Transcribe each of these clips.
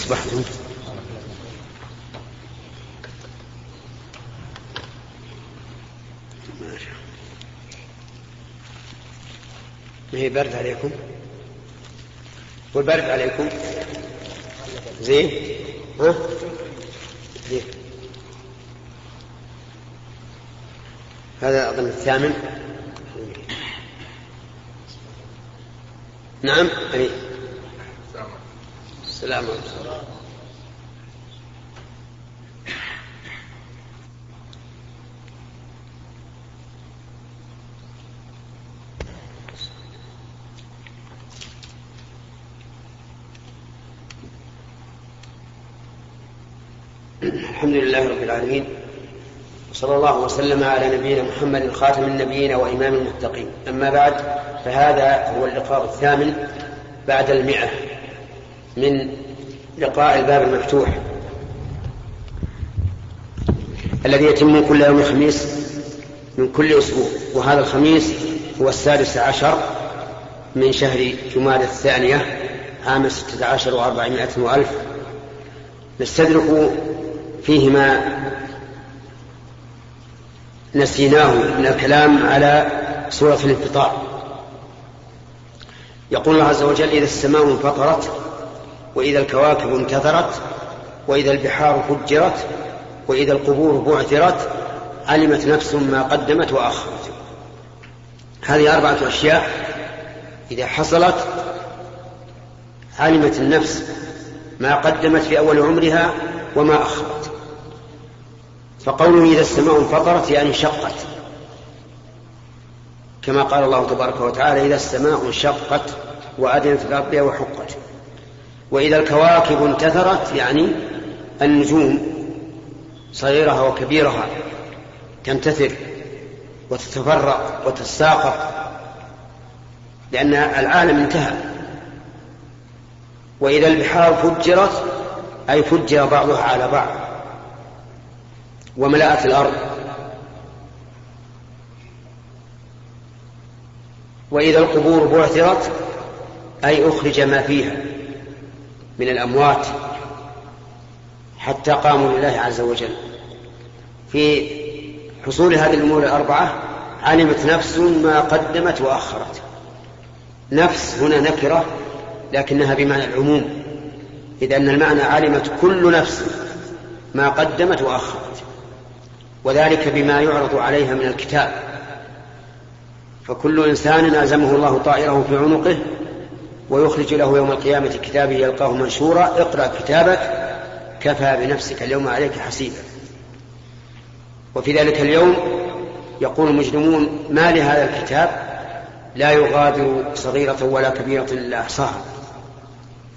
أصبحتم؟ ما هي برد عليكم؟ والبرد عليكم؟ زين؟ ها؟ زين هذا أظن الثامن نعم أي السلام عليكم. الحمد لله رب العالمين. وصلى الله وسلم على نبينا محمد خاتم النبيين وإمام المتقين. أما بعد فهذا هو اللقاء الثامن بعد المئة. من لقاء الباب المفتوح الذي يتم كل يوم خميس من كل أسبوع وهذا الخميس هو السادس عشر من شهر جماد الثانية عام ستة عشر وأربعمائة وألف. نستدرك فيه ما نسيناه من الكلام على سورة الانفطار يقول الله عز وجل إذا السماء انفطرت وإذا الكواكب انتثرت وإذا البحار فجرت وإذا القبور بعثرت علمت نفس ما قدمت وأخرت هذه أربعة أشياء إذا حصلت علمت النفس ما قدمت في أول عمرها وما أخرت فقوله إذا السماء انفطرت يعني انشقت كما قال الله تبارك وتعالى إذا السماء انشقت وأذنت لربها وحقت. وإذا الكواكب انتثرت يعني النجوم صغيرها وكبيرها تنتثر وتتفرق وتتساقط لأن العالم انتهى. وإذا البحار فجرت أي فجر بعضها على بعض وملأت الأرض. وإذا القبور بعثرت أي أخرج ما فيها. من الأموات حتى قاموا لله عز وجل. في حصول هذه الأمور الأربعة علمت نفس ما قدمت وأخرت. نفس هنا نكرة لكنها بمعنى العموم إذ أن المعنى علمت كل نفس ما قدمت وأخرت وذلك بما يعرض عليها من الكتاب. فكل إنسان ألزمه الله طائره في عنقه ويخرج له يوم القيامة كتابه يلقاه منشورا اقرأ كتابك كفى بنفسك اليوم عليك حسيبا. وفي ذلك اليوم يقول المجرمون ما لهذا الكتاب؟ لا يغادر صغيرة ولا كبيرة إلا أحصاها.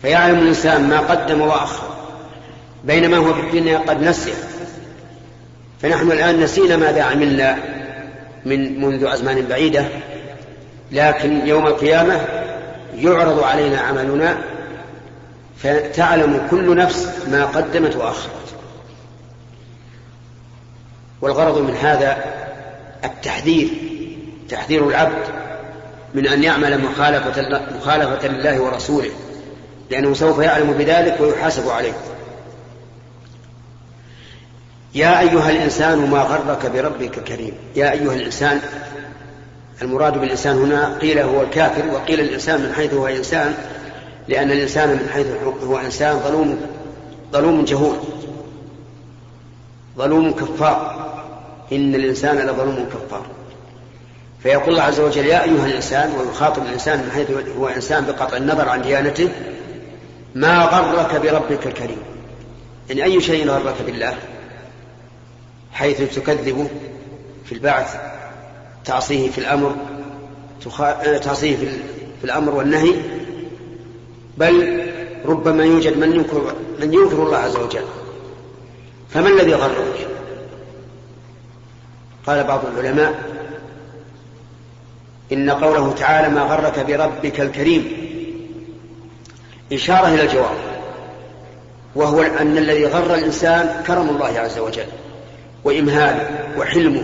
فيعلم الإنسان ما قدم وأخر بينما هو في الدنيا قد نسي. فنحن الآن نسينا ماذا عملنا من منذ أزمان بعيدة لكن يوم القيامة يعرض علينا عملنا فتعلم كل نفس ما قدمت وأخرت. والغرض من هذا التحذير تحذير العبد من أن يعمل مخالفة, مخالفة لله ورسوله لأنه سوف يعلم بذلك ويحاسب عليه. يا أيها الإنسان ما غرك بربك الكريم. يا أيها الإنسان المراد بالإنسان هنا قيل هو الكافر وقيل الإنسان من حيث هو إنسان لأن الإنسان من حيث هو إنسان ظلوم ظلوم جهول ظلوم كفار. إن الإنسان لظلوم كفار. فيقول الله عز وجل يا أيها الإنسان ويخاطب الإنسان من حيث هو إنسان بقطع النظر عن ديانته ما غرك بربك الكريم إن أي شيء غرك بالله حيث تكذب في البعث تعصيه في الأمر تعصيه في الأمر والنهي بل ربما يوجد من ينكر من ينكر الله عز وجل. فما الذي غرك قال بعض العلماء إن قوله تعالى ما غرك بربك الكريم إشارة إلى الجواب وهو أن الذي غر الإنسان كرم الله عز وجل وإمهاله وحلمه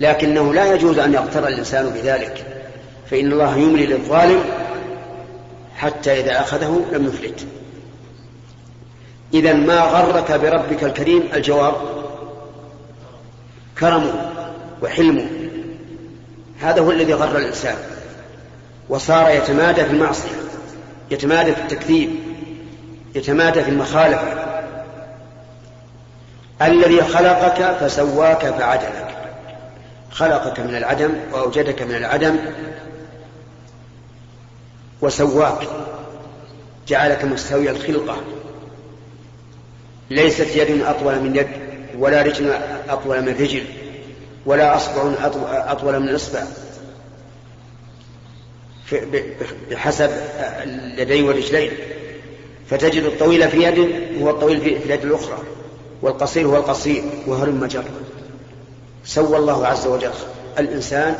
لكنه لا يجوز أن يغتر الإنسان بذلك فإن الله يملي للظالم حتى إذا أخذه لم يفلت. إذا ما غرك بربك الكريم؟ الجواب كرمه وحلمه. هذا هو الذي غر الإنسان وصار يتمادى في المعصية يتمادى في التكذيب يتمادى في المخالفة. الذي خلقك فسواك فعدلك. خلقك من العدم وأوجدك من العدم وسواك جعلك مستوي الخلقة. ليست يد أطول من يد ولا رجل أطول من رجل ولا أصبع أطول من إصبع. بحسب اليدين والرجلين فتجد الطويل في يد هو الطويل في اليد الأخرى والقصير هو القصير وهلم جر سوى الله عز وجل الإنسان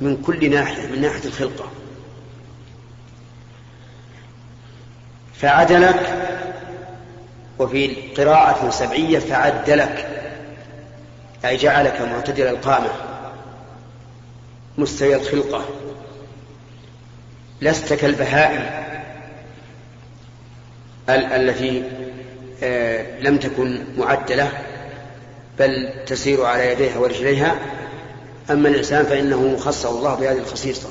من كل ناحية من ناحية الخلقة. فعدلك وفي قراءة سبعية فعدلك أي جعلك معتدل القامة مستوي الخلقة. لست كالبهائم التي آه، لم تكن معدلة. بل تسير على يديها ورجليها. أما الإنسان فإنه خصه الله بهذه الخصيصة.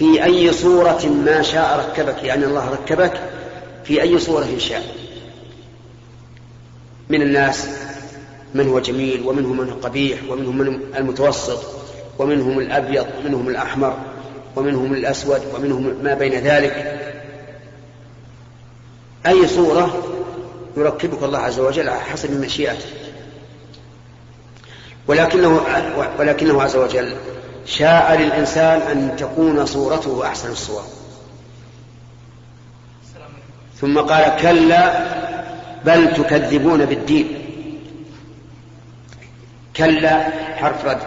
في أي صورة ما شاء ركبك يعني الله ركبك في أي صورة شاء؟ من الناس من هو جميل ومنهم من هو قبيح ومنهم من المتوسط ومنهم الأبيض ومنهم الأحمر ومنهم الأسود ومنهم ما بين ذلك. أي صورة يركبك الله عز وجل على حسب مشيئته. ولكنه ولكنه عز وجل شاء للإنسان أن تكون صورته أحسن الصور. ثم قال كلا بل تكذبون بالدين. كلا حرف رد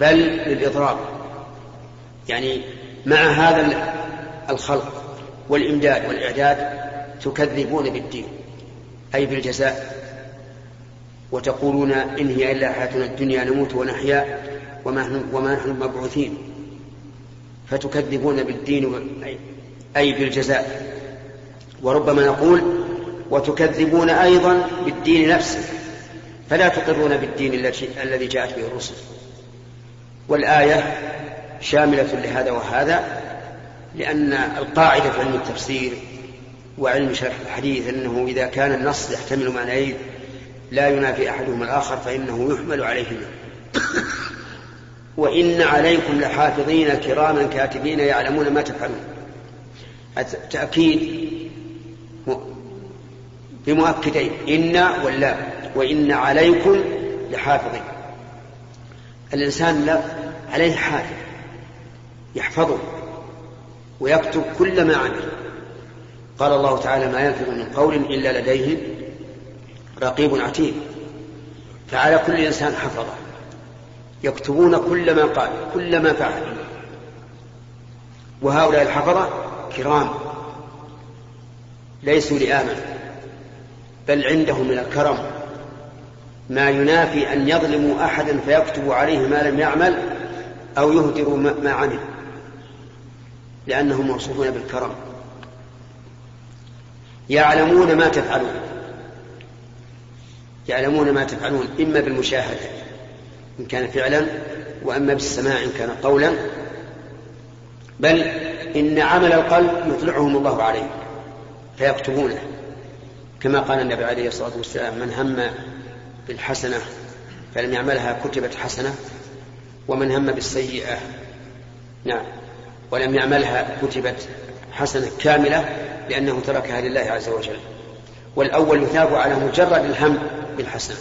بل للإضراب. يعني مع هذا الخلق والإمداد والإعداد تكذبون بالدين أي بالجزاء. وتقولون إن هي إلا حياتنا الدنيا نموت ونحيا وما وما نحن مبعوثين. فتكذبون بالدين أي بالجزاء. وربما نقول وتكذبون أيضا بالدين نفسه. فلا تقرون بالدين الذي جاءت به الرسل. والآية شاملة لهذا وهذا لأن القاعدة في علم التفسير وعلم شرح الحديث أنه إذا كان النص يحتمل معنيين لا ينافي أحدهما الآخر فإنه يحمل عليهما وإن عليكم لحافظين كراما كاتبين يعلمون ما تفعلون. تأكيد بمؤكدين إن ولا وإن عليكم لحافظين. الإنسان لا عليه حافظ يحفظه ويكتب كل ما عمل قال الله تعالى ما يلفظ من قول إلا لديه رقيب عتيد. فعلى كل إنسان حفظه. يكتبون كل ما قال كل ما فعل. وهؤلاء الحفظة كرام. ليسوا لآمن. بل عندهم من الكرم. ما ينافي أن يظلموا أحدا فيكتبوا عليه ما لم يعمل أو يهدروا ما عمل. لأنهم موصوفون بالكرم. يعلمون ما تفعلون. يعلمون ما تفعلون إما بالمشاهدة إن كان فعلا وأما بالسماع إن كان قولا. بل إن عمل القلب يطلعهم الله عليه فيكتبونه. كما قال النبي عليه الصلاة والسلام من هم بالحسنة فلم يعملها كتبت حسنة ومن هم بالسيئة نعم ولم يعملها كتبت حسنة كاملة لأنه تركها لله عز وجل. والأول يثاب على مجرد الهم بالحسنة.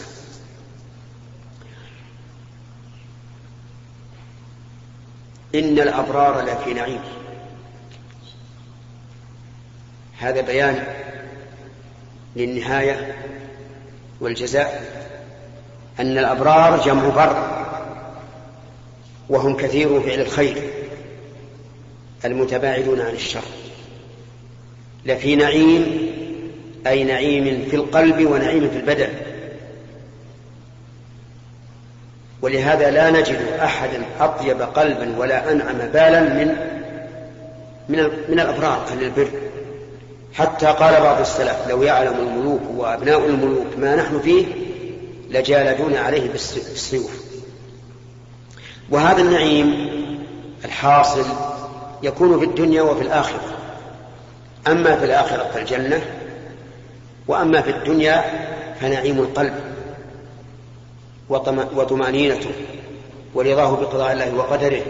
إن الأبرار لفي نعيم. هذا بيان للنهاية والجزاء أن الأبرار جمع بر وهم كثير فعل الخير المتباعدون عن الشر. لفي نعيم أي نعيم في القلب ونعيم في البدن. ولهذا لا نجد أحدا أطيب قلبا ولا أنعم بالا من من من الأبرار أهل البر. حتى قال بعض السلف لو يعلم الملوك وأبناء الملوك ما نحن فيه لجالدون عليه بالسيوف. وهذا النعيم الحاصل يكون في الدنيا وفي الآخرة. أما في الآخرة فالجنة وأما في الدنيا فنعيم القلب. وطمأنينته ورضاه بقضاء الله وقدره.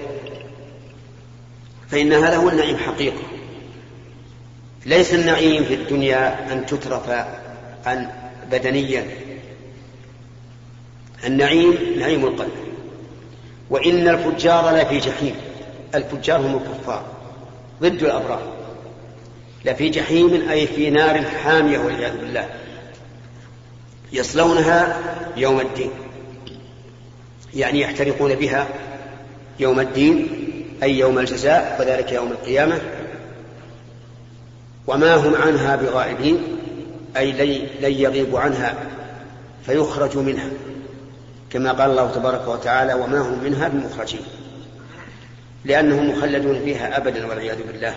فإن هذا هو النعيم حقيقة. ليس النعيم في الدنيا أن تترف عن بدنيا النعيم نعيم القلب. وإن الفجار لفي جحيم. الفجار هم الكفار. ضد الأبرار. لفي جحيم أي في نار حامية والعياذ بالله. يصلونها يوم الدين. يعني يحترقون بها يوم الدين أي يوم الجزاء وذلك يوم القيامة. وما هم عنها بغائبين أي لن يغيبوا عنها فيخرجوا منها كما قال الله تبارك وتعالى وما هم منها بمخرجين. لأنهم مخلدون فيها أبدا والعياذ بالله.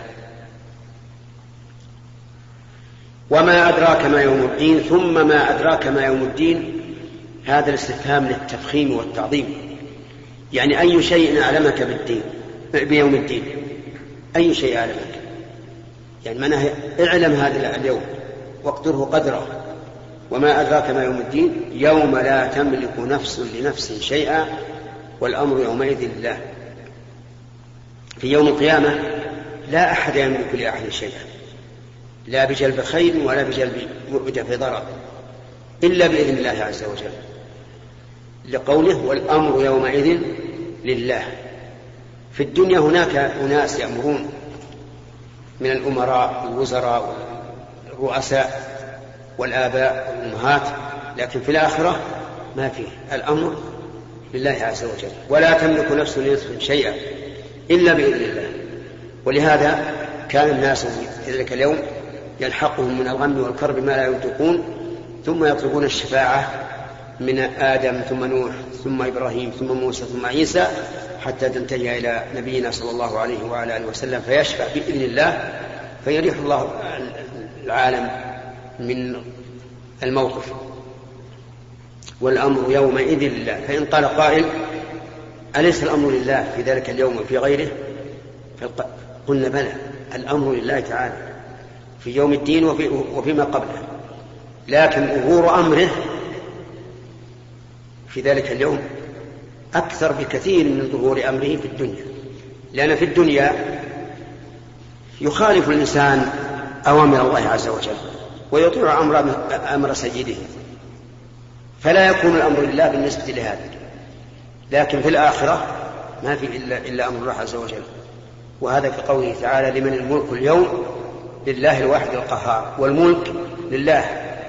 وما أدراك ما يوم الدين ثم ما أدراك ما يوم الدين هذا الاستفهام للتفخيم والتعظيم. يعني أي شيء أعلمك بالدين بيوم الدين. أي شيء أعلمك. يعني معناه اعلم هذا اليوم واقدره قدره. وما أدراك ما يوم الدين؟ يوم لا تملك نفس لنفس شيئا والأمر يومئذ لله. في يوم القيامة لا أحد يملك لأحد شيئا. لا بجلب خير ولا بجلب بدفع ضرر إلا بإذن الله عز وجل. لقوله والأمر يومئذ لله. في الدنيا هناك أناس يأمرون من الأمراء والوزراء والرؤساء والآباء والأمهات لكن في الآخرة ما فيه. الأمر لله عز وجل. ولا تملك نفس لنفس شيئا إلا بإذن الله. ولهذا كان الناس في ذلك اليوم يلحقهم من الغم والكرب ما لا يطيقون ثم يطلبون الشفاعة من آدم ثم نوح ثم إبراهيم ثم موسى ثم عيسى حتى تنتهي إلى نبينا صلى الله عليه وعلى آله وسلم. فيشفع بإذن الله فيريح الله العالم من الموقف. والأمر يومئذ لله. فإن قال قائل أليس الأمر لله في ذلك اليوم وفي غيره؟ قلنا بلى الأمر لله تعالى في يوم الدين وفي وفيما قبله. لكن ظهور أمره في ذلك اليوم أكثر بكثير من ظهور أمره في الدنيا. لأن في الدنيا يخالف الإنسان أوامر الله عز وجل ويطيع أمر أمر سيده. فلا يكون الأمر لله بالنسبة لهذا. لكن في الآخرة ما في إلا, إلا أمر الله عز وجل. وهذا كقوله تعالى لمن الملك اليوم لله الواحد القهار والملك لله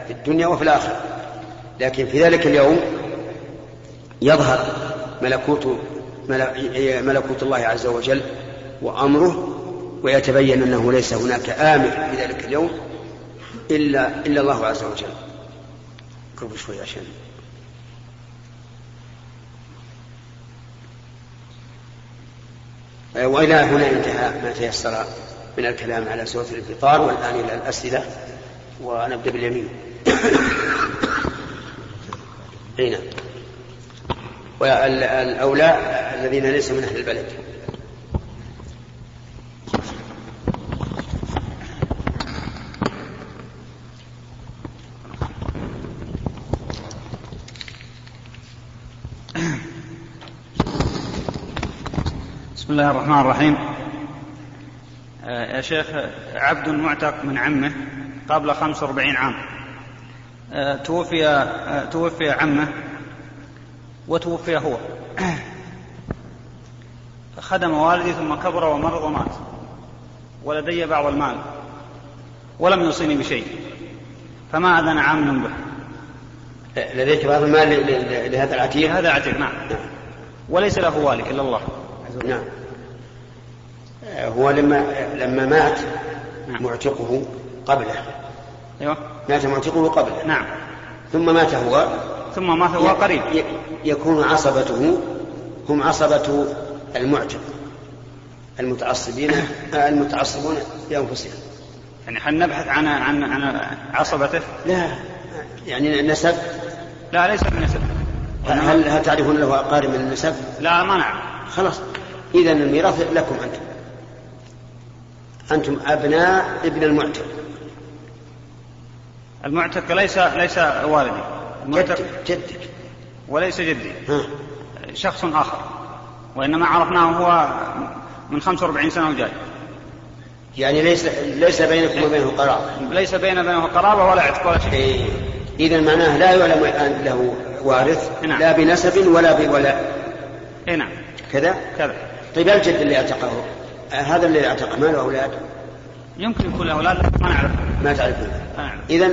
في الدنيا وفي الآخرة. لكن في ذلك اليوم يظهر ملكوت ملكوت الله عز وجل وأمره ويتبين أنه ليس هناك آمر في ذلك اليوم إلا إلا الله عز وجل. قرب شوي عشان. وإلى هنا انتهى ما تيسر من الكلام على سورة الانفطار والآن إلى الأسئلة ونبدأ باليمين. نعم. والأولى الذين ليسوا من أهل البلد. بسم الله الرحمن الرحيم. يا شيخ عبد معتق من عمه قبل 45 عام. توفي توفي عمه وتوفي هو. خدم والدي ثم كبر ومرض ومات. ولدي بعض المال. ولم يوصيني بشيء. فما أذن عام به لديك بعض المال لهذا العتيق؟ هذا عتيق نعم. وليس له والك إلا الله. نعم. هو لما لما مات نعم. معتقه قبله. أيوه. مات معتقه قبله. نعم. ثم مات هو؟ ثم مات هو قريب. يكون عصبته هم عصبة المعتق المتعصبين المتعصبون لأنفسهم. يعني هل نبحث عن عن عن عصبته؟ لا يعني النسب لا ليس بالنسب هل هل تعرفون له أقارب من النسب؟ لا ما نعرف. خلاص. إذا الميراث لكم أنتم. أنتم أبناء ابن المعتق. المعتق ليس ليس والدي. المعتق جدك. وليس جدي. ها. شخص آخر. وإنما عرفناه هو من 45 سنة وجاي. يعني ليس ليس بينكم وبينه قرابة ليس بين بينه قرابة ولا عتق ولا شيء. إيه. إذا معناه لا يعلم الآن له وارث نعم. لا بنسب ولا بولاء إيه نعم. كذا؟ كذا. طيب الجد اللي أعتقه هذا اللي اعتق ما له أولاد؟ يمكن يكون له أولاد ما نعرف. ما تعرفون. إذا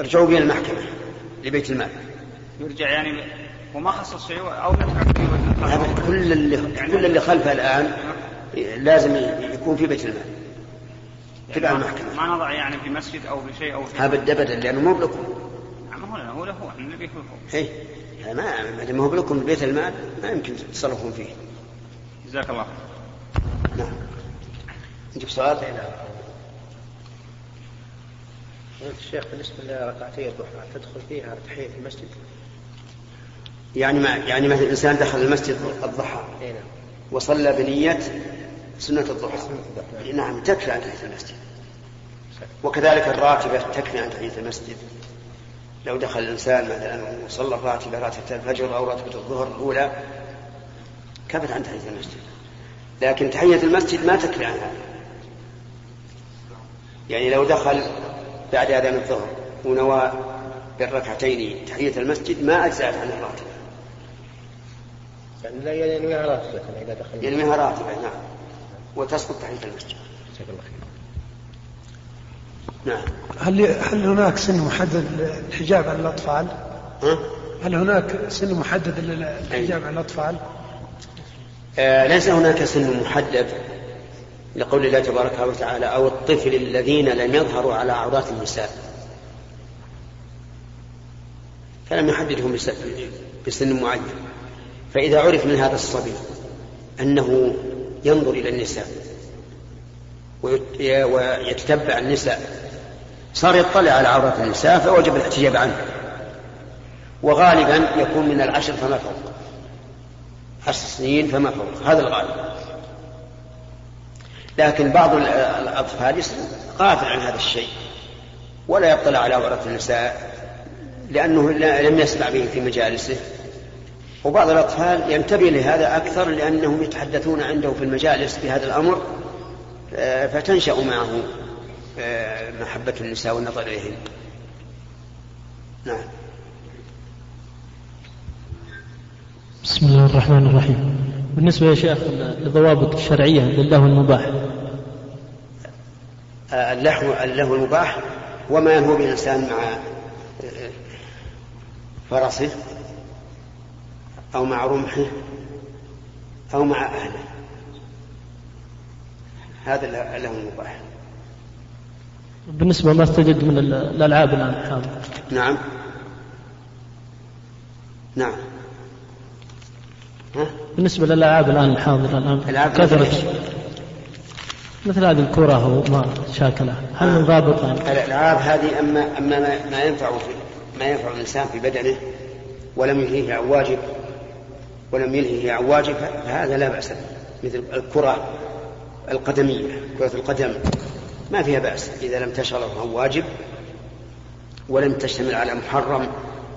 ارجعوا بين المحكمة. لبيت المال. يرجع يعني وما خصص شيء أو ندفع كل اللي يعني كل اللي خلفه الآن لازم يكون في بيت المال. تبع يعني المحكمة. ما نضع يعني في مسجد أو في شيء أو في هذا أبدا لأنه مو بلكم. هو هو له هو النبي هو إيه. ما ما هو بلكم بيت المال ما يمكن تتصرفون فيه. جزاك الله نعم. عندك سؤال؟ الشيخ بالنسبة لركعتي الضحى تدخل فيها تحية المسجد؟ يعني ما يعني مثلا الإنسان دخل المسجد الضحى. نعم. وصلى بنية سنة الضحى. نعم تكفي عن تحية المسجد. وكذلك الراتبة تكفي عن تحية المسجد. لو دخل الإنسان مثلا وصلى الراتبة راتبة الفجر أو راتبة الظهر الأولى كفت عن تحية المسجد. لكن تحية المسجد ما تكفي عن هذا يعني لو دخل بعد أذان الظهر ونوى بالركعتين تحية المسجد ما أجزأت عن الراتبة يعني لا ينويها راتبة إذا دخل. ينويها راتبة نعم. وتسقط تحية المسجد. جزاك الله خير. نعم. هل هل هناك سن محدد للحجاب عن الأطفال؟ ها؟ هل هناك سن محدد للحجاب عن الأطفال؟ آه ليس هناك سن محدد. لقول الله تبارك وتعالى أو الطفل الذين لم يظهروا على عورات النساء. فلم يحددهم بسن معين. فإذا عرف من هذا الصبي أنه ينظر إلى النساء ويتتبع النساء صار يطلع على عورات النساء فوجب الاحتجاب عنه. وغالبا يكون من العشر فما فوق. عشر سنين فما فوق. هذا الغالب. لكن بعض الأطفال غافل عن هذا الشيء ولا يطلع على عورات النساء لأنه لم يسمع به في مجالسه. وبعض الأطفال ينتبه لهذا أكثر لأنهم يتحدثون عنده في المجالس بهذا الأمر آه، فتنشأ معه آه، محبة النساء والنظر إليهن. نعم. بسم الله الرحمن الرحيم. بالنسبة يا شيخ للضوابط الشرعية للهو المباح. آه، اللهو اللهو المباح وما ينهو به الإنسان مع فرسه أو مع رمحه أو مع أهله. هذا له المباح. بالنسبة لما استجد من الألعاب الآن حاضر. نعم. نعم. ها؟ بالنسبة للألعاب الآن الحاضرة الآن. كثرت مثل هذه الكرة وما شاكلها. هل من ضابط الألعاب هذه أما أما ما ينفع ما ينفع الإنسان في بدنه ولم يلهيه عن واجب ولم يلهيه عن واجب فهذا لا بأس مثل الكرة القدمية كرة القدم ما فيها بأس. إذا لم تشغله عن واجب ولم تشتمل على محرم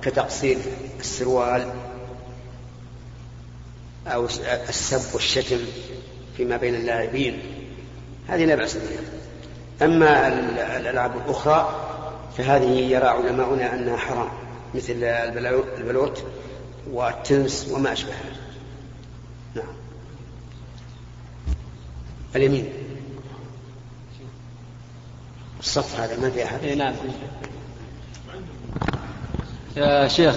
كتقصير السروال أو السب والشتم فيما بين اللاعبين. هذه لا بأس بها. أما الألعاب الأخرى فهذه يرى علماؤنا أنها حرام مثل البلوت والتنس وما أشبهه نعم. اليمين. الصف هذا ما في أحد. نعم. يا شيخ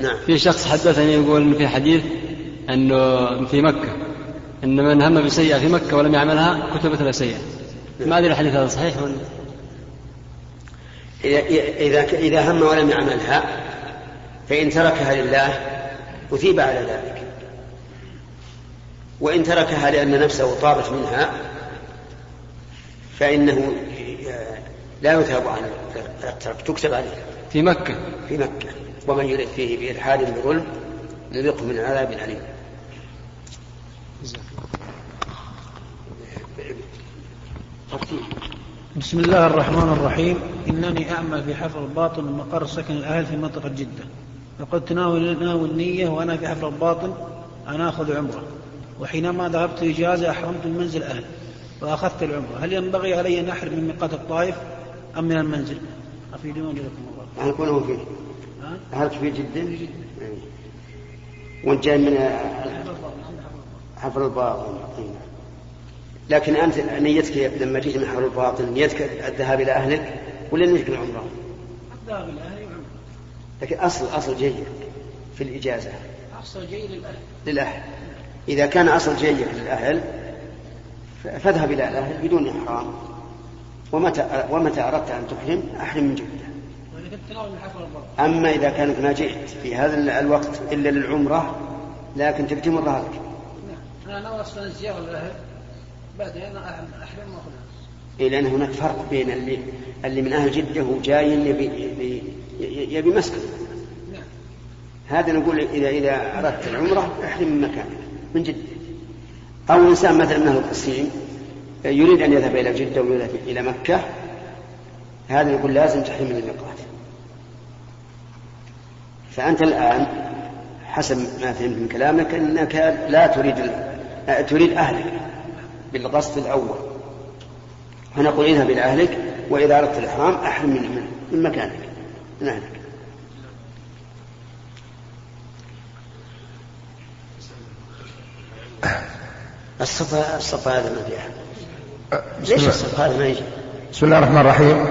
نعم. في شخص حدثني يقول في حديث أنه في مكة أن من هم بسيئة في مكة ولم يعملها كتبت له نعم. ما أدري الحديث هذا صحيح ولا إذا إذا هم ولم يعملها فإن تركها لله أثيب على ذلك. وإن تركها لأن نفسه طابت منها فإنه لا يثاب عن الترك. تكتب عليه. في مكة. في مكة. ومن يرد فيه بإلحاد بظلم نذقه من عذاب أليم. بسم الله الرحمن الرحيم إنني أعمل في حفر الباطن مقر سكن الأهل في منطقة جدة وقد تناول ناوي النية وأنا في حفر الباطن أن آخذ عمرة وحينما ذهبت إجازة أحرمت من منزل أهل وأخذت العمرة هل ينبغي علي أن أحرم من ميقات الطائف أم من المنزل أفيدوني جزاكم الله يكون هو فيه؟ هل في جدة؟ إيه. وانت جاي من حفر الباطن. لكن أنت نيتك لما جيت من حفر الباطن نيتك الذهاب إلى أهلك ولا نيتك العمرة؟ الذهاب إلى أهلي وعمرة لكن أصل أصل جيد في الإجازة. أحصل جيد للأهل. للأهل. إذا كان أصل جيد للأهل فاذهب إلى الأهل بدون إحرام. ومتى ومتى أردت أن تحرم؟ أحرم من جدة. أما إذا كانت ما جئت في هذا الوقت إلا للعمرة لكن تمر هذا نعم. أنا ناوي أصلا الزيارة للأهل بعدين أحرم وأخذها إيه لأن هناك فرق بين اللي اللي من أهل جدة وجاي يبي يبي, يبي مسكن نعم. هذا نقول إذا إذا أردت العمرة أحرم من مكانك من جدة. أو إنسان مثلا من أهل القصيم يريد أن يذهب إلى جدة ويذهب إلى مكة هذا نقول لازم تحرم من الميقات فأنت الآن حسب ما فهمت من كلامك أنك لا تريد ال- تريد أهلك. بالقصد الأول فنقول اذهب إلى أهلك وإذا أردت الإحرام أحرم من, من, مكانك من أهلك الصفا الصفا هذا ما فيها بسم ليش الصفا هذا ما يجي؟ بسم الله الرحمن الرحيم؟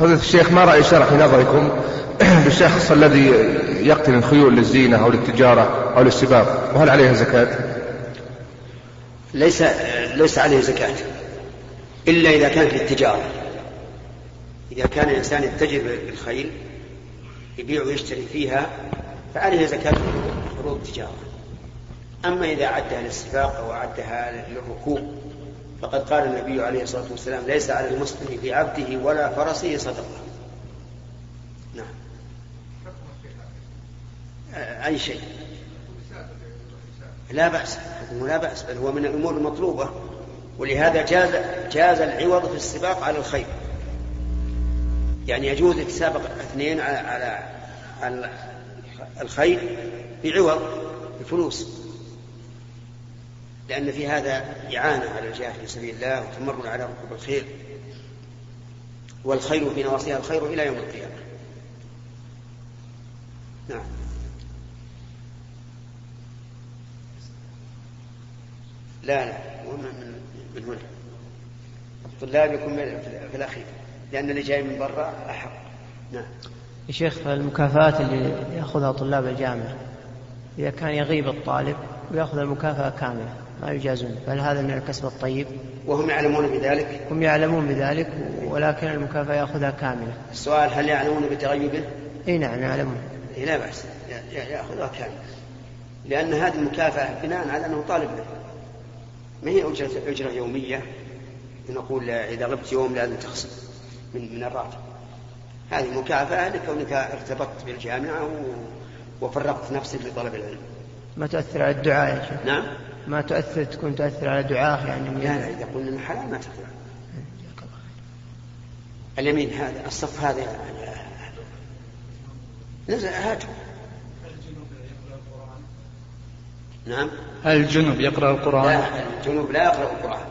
فضيلة الشيخ ما رأي شرح نظركم بالشخص الذي يقتل الخيول للزينة أو للتجارة أو للسباق وهل عليها زكاة؟ ليس ليس عليه زكاة إلا إذا كانت للتجارة إذا كان الإنسان يتجر بالخيل يبيع ويشتري فيها فعليه زكاة فروض التجارة. أما إذا عدها للسباق أو عدها للركوب فقد قال النبي عليه الصلاة والسلام ليس على المسلم في عبده ولا فرسه صدقة. نعم. أي شيء. لا بأس حكمه لا بأس بل هو من الأمور المطلوبة ولهذا جاز جاز العوض في السباق على الخير. يعني يجوز يتسابق اثنين على على, على الخير بعوض بفلوس لأن في هذا إعانة على الجهاد في سبيل الله وتمرن على ركوب الخيل والخير في نواصيها الخير إلى يوم القيامة. نعم. لا لا. من من, من هنا. الطلاب يكون في الأخير. لأن اللي جاي من برا أحق. نعم. يا شيخ المكافآت اللي يأخذها طلاب الجامعة إذا كان يغيب الطالب ويأخذ المكافأة كاملة ما يجازون. بل هذا من الكسب الطيب؟ وهم يعلمون بذلك؟ هم يعلمون بذلك ولكن المكافأة يأخذها كاملة. السؤال هل يعلمون بتغيبه؟ أي نعم يعلمون. إيه لا بأس. ي- ي- يأخذها كاملة. لأن هذه المكافأة بناء على أنه طالب له ما هي أجرة, أجرة يومية؟ نقول إذا غبت يوم لازم تخصم من من الراتب. هذه مكافأة لكونك ارتبطت بالجامعة وفرغت نفسك لطلب العلم. ما تؤثر على الدعاء يا شيخ؟ نعم. ما تؤثر تكون تؤثر على دعاء يعني لا لا إذا قلنا إنه حلال ما تقدر اليمين هذا الصف هذا نزل هاته نعم. هل الجنب يقرأ القرآن؟ لا الجنوب لا يقرأ القرآن.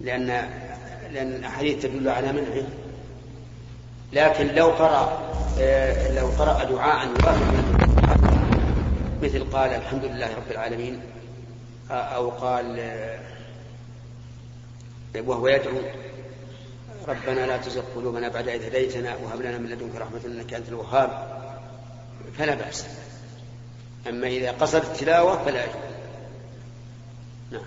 لأن لأن الأحاديث تدل على منعه. لكن لو قرأ آه، لو قرأ دعاء يوافق مثل قال الحمد لله رب العالمين آه، أو قال آه، وهو يدعو ربنا لا تزغ قلوبنا بعد إذ هديتنا وهب لنا من لدنك رحمة إنك أنت الوهاب. فلا بأس. أما إذا قصد التلاوة فلا يجوز نعم.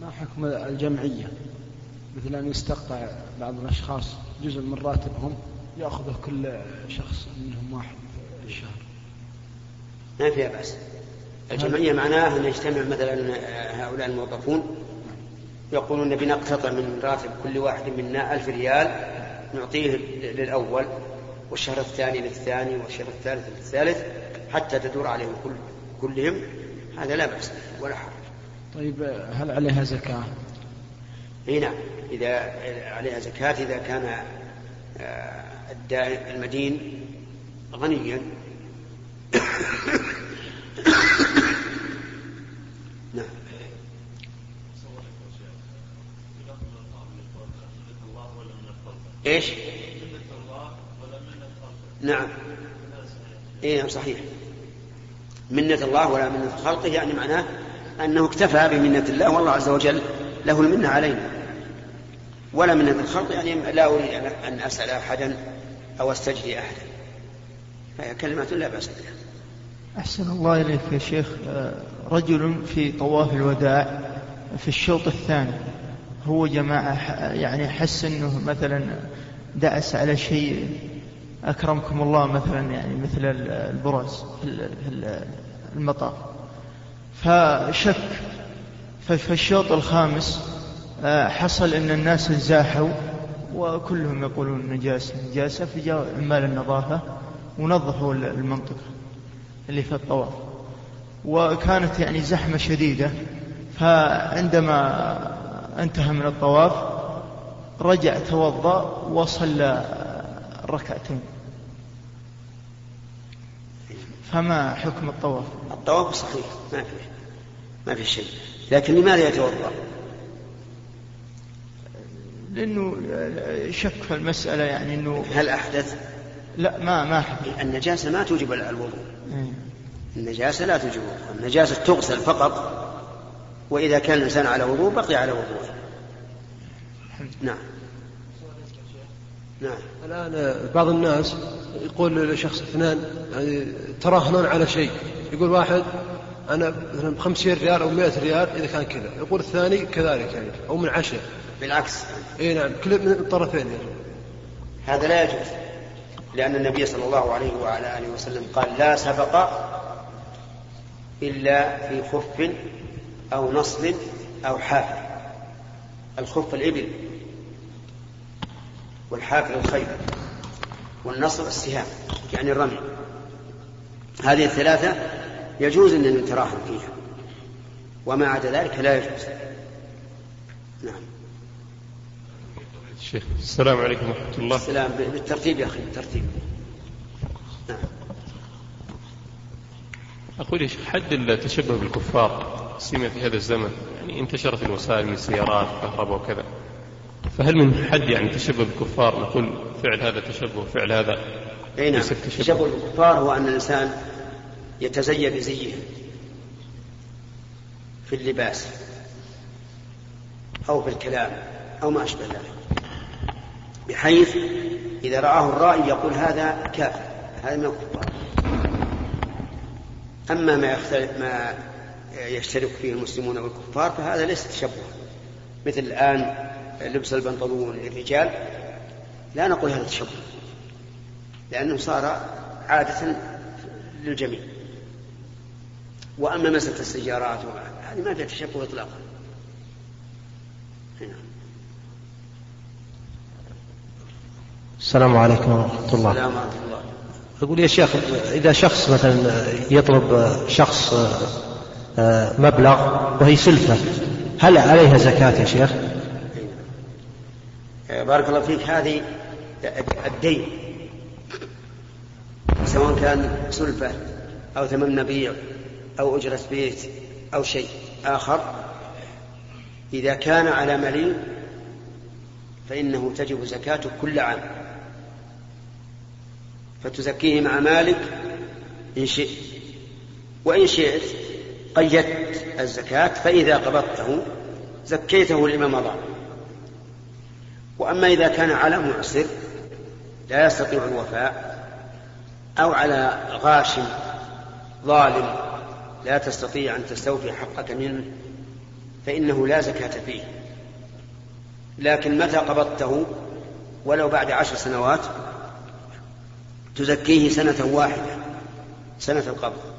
ما حكم الجمعية؟ مثل أن يستقطع بعض الأشخاص جزء من راتبهم يأخذه كل شخص منهم واحد ما فيها بأس. الجمعية معناها أن يجتمع مثلا هؤلاء الموظفون يقولون نبي نقتطع من راتب كل واحد منا ألف ريال نعطيه للأول والشهر الثاني للثاني والشهر الثالث للثالث حتى تدور عليهم كل كلهم. هذا لا بأس ولا حرج. طيب هل عليها زكاة؟ إي نعم. إذا عليها زكاة إذا كان آه، المدين غنيا نعم إيش؟ نعم. اي نعم صحيح. منة الله ولا منة خلقه يعني معناه أنه اكتفى بمنة الله والله عز وجل له المنة علينا. ولا منة الخلق يعني لا أريد أن أسأل أحدا أو أستجدي أحدا. فهي كلمة لا بأس بها. أحسن الله إليك يا شيخ. رجل في طواف الوداع في الشوط الثاني. هو جماعة يعني حس أنه مثلا دعس على شيء أكرمكم الله مثلا يعني مثل البرز في المطاف. فشك ففي الشوط الخامس آه، حصل أن الناس انزاحوا وكلهم يقولون نجاسة نجاسة فجاء عمال النظافة ونظفوا المنطقة اللي في الطواف. وكانت يعني زحمة شديدة. فعندما انتهى من الطواف رجع توضأ وصلى ركعتين. فما حكم الطواف؟ الطواف صحيح ما فيه ما في شيء. لكن لماذا يتوضأ؟ لأنه شك في المسألة يعني إنه هل أحدث؟ لا ما ما حدث النجاسة ما توجب الوضوء. إيه. النجاسة لا توجب النجاسة تغسل فقط وإذا كان الإنسان على وضوء بقي على وضوءه. نعم. نعم. الآن بعض الناس يقول لشخص اثنان يعني تراهنان على شيء. يقول واحد أنا مثلا بخمسين ريال أو مئة ريال إذا كان كذا. يقول الثاني كذلك يعني أو من عشرة. بالعكس. إي نعم كل من الطرفين يعني. هذا لا يجوز لأن النبي صلى الله عليه وعلى آله وسلم قال لا سبق إلا في خف أو نصل أو حافر. الخف الإبل والحافر الخيل والنصر السهام يعني الرمي. هذه الثلاثة يجوز أن نتراهن فيها وما عدا ذلك لا يجوز. نعم. الشيخ السلام عليكم ورحمة الله. السلام بالترتيب يا أخي بالترتيب. نعم. أقول يا شيخ حد التشبه بالكفار. سيما في هذا الزمن يعني انتشرت الوسائل من السيارات كهرباء وكذا. فهل من حد يعني تشبه بالكفار نقول فعل هذا تشبه فعل هذا أي نعم تشبه بالكفار هو أن الإنسان يتزين بزيه في اللباس أو في الكلام أو ما أشبه ذلك بحيث إذا رآه الرائي يقول هذا كافر هذا من الكفار. أما ما يختلف ما يشترك فيه المسلمون والكفار فهذا ليس تشبه. مثل الآن لبس البنطلون للرجال لا نقول هذا تشبه لأنه صار عادة للجميع. وأما مسألة السيارات هذه ما فيها تشبه إطلاقا. السلام عليكم ورحمة الله. السلام ورحمة الله أقول يا شيخ إذا شخص مثلا يطلب شخص مبلغ وهي سلفة. هل عليها زكاة يا شيخ؟ بارك الله فيك. هذه الدين سواء كان سلفة أو ثمن مبيع أو أجرة بيت أو شيء آخر إذا كان على مليء فإنه تجب زكاته كل عام. فتزكيه مع مالك إن شئت وإن شئت قيدت الزكاة فإذا قبضته زكيته لما مضى وأما إذا كان على معسر لا يستطيع الوفاء. أو على غاش ظالم لا تستطيع أن تستوفي حقك منه فإنه لا زكاة فيه. لكن متى قبضته؟ ولو بعد عشر سنوات تزكيه سنة واحدة سنة القبض.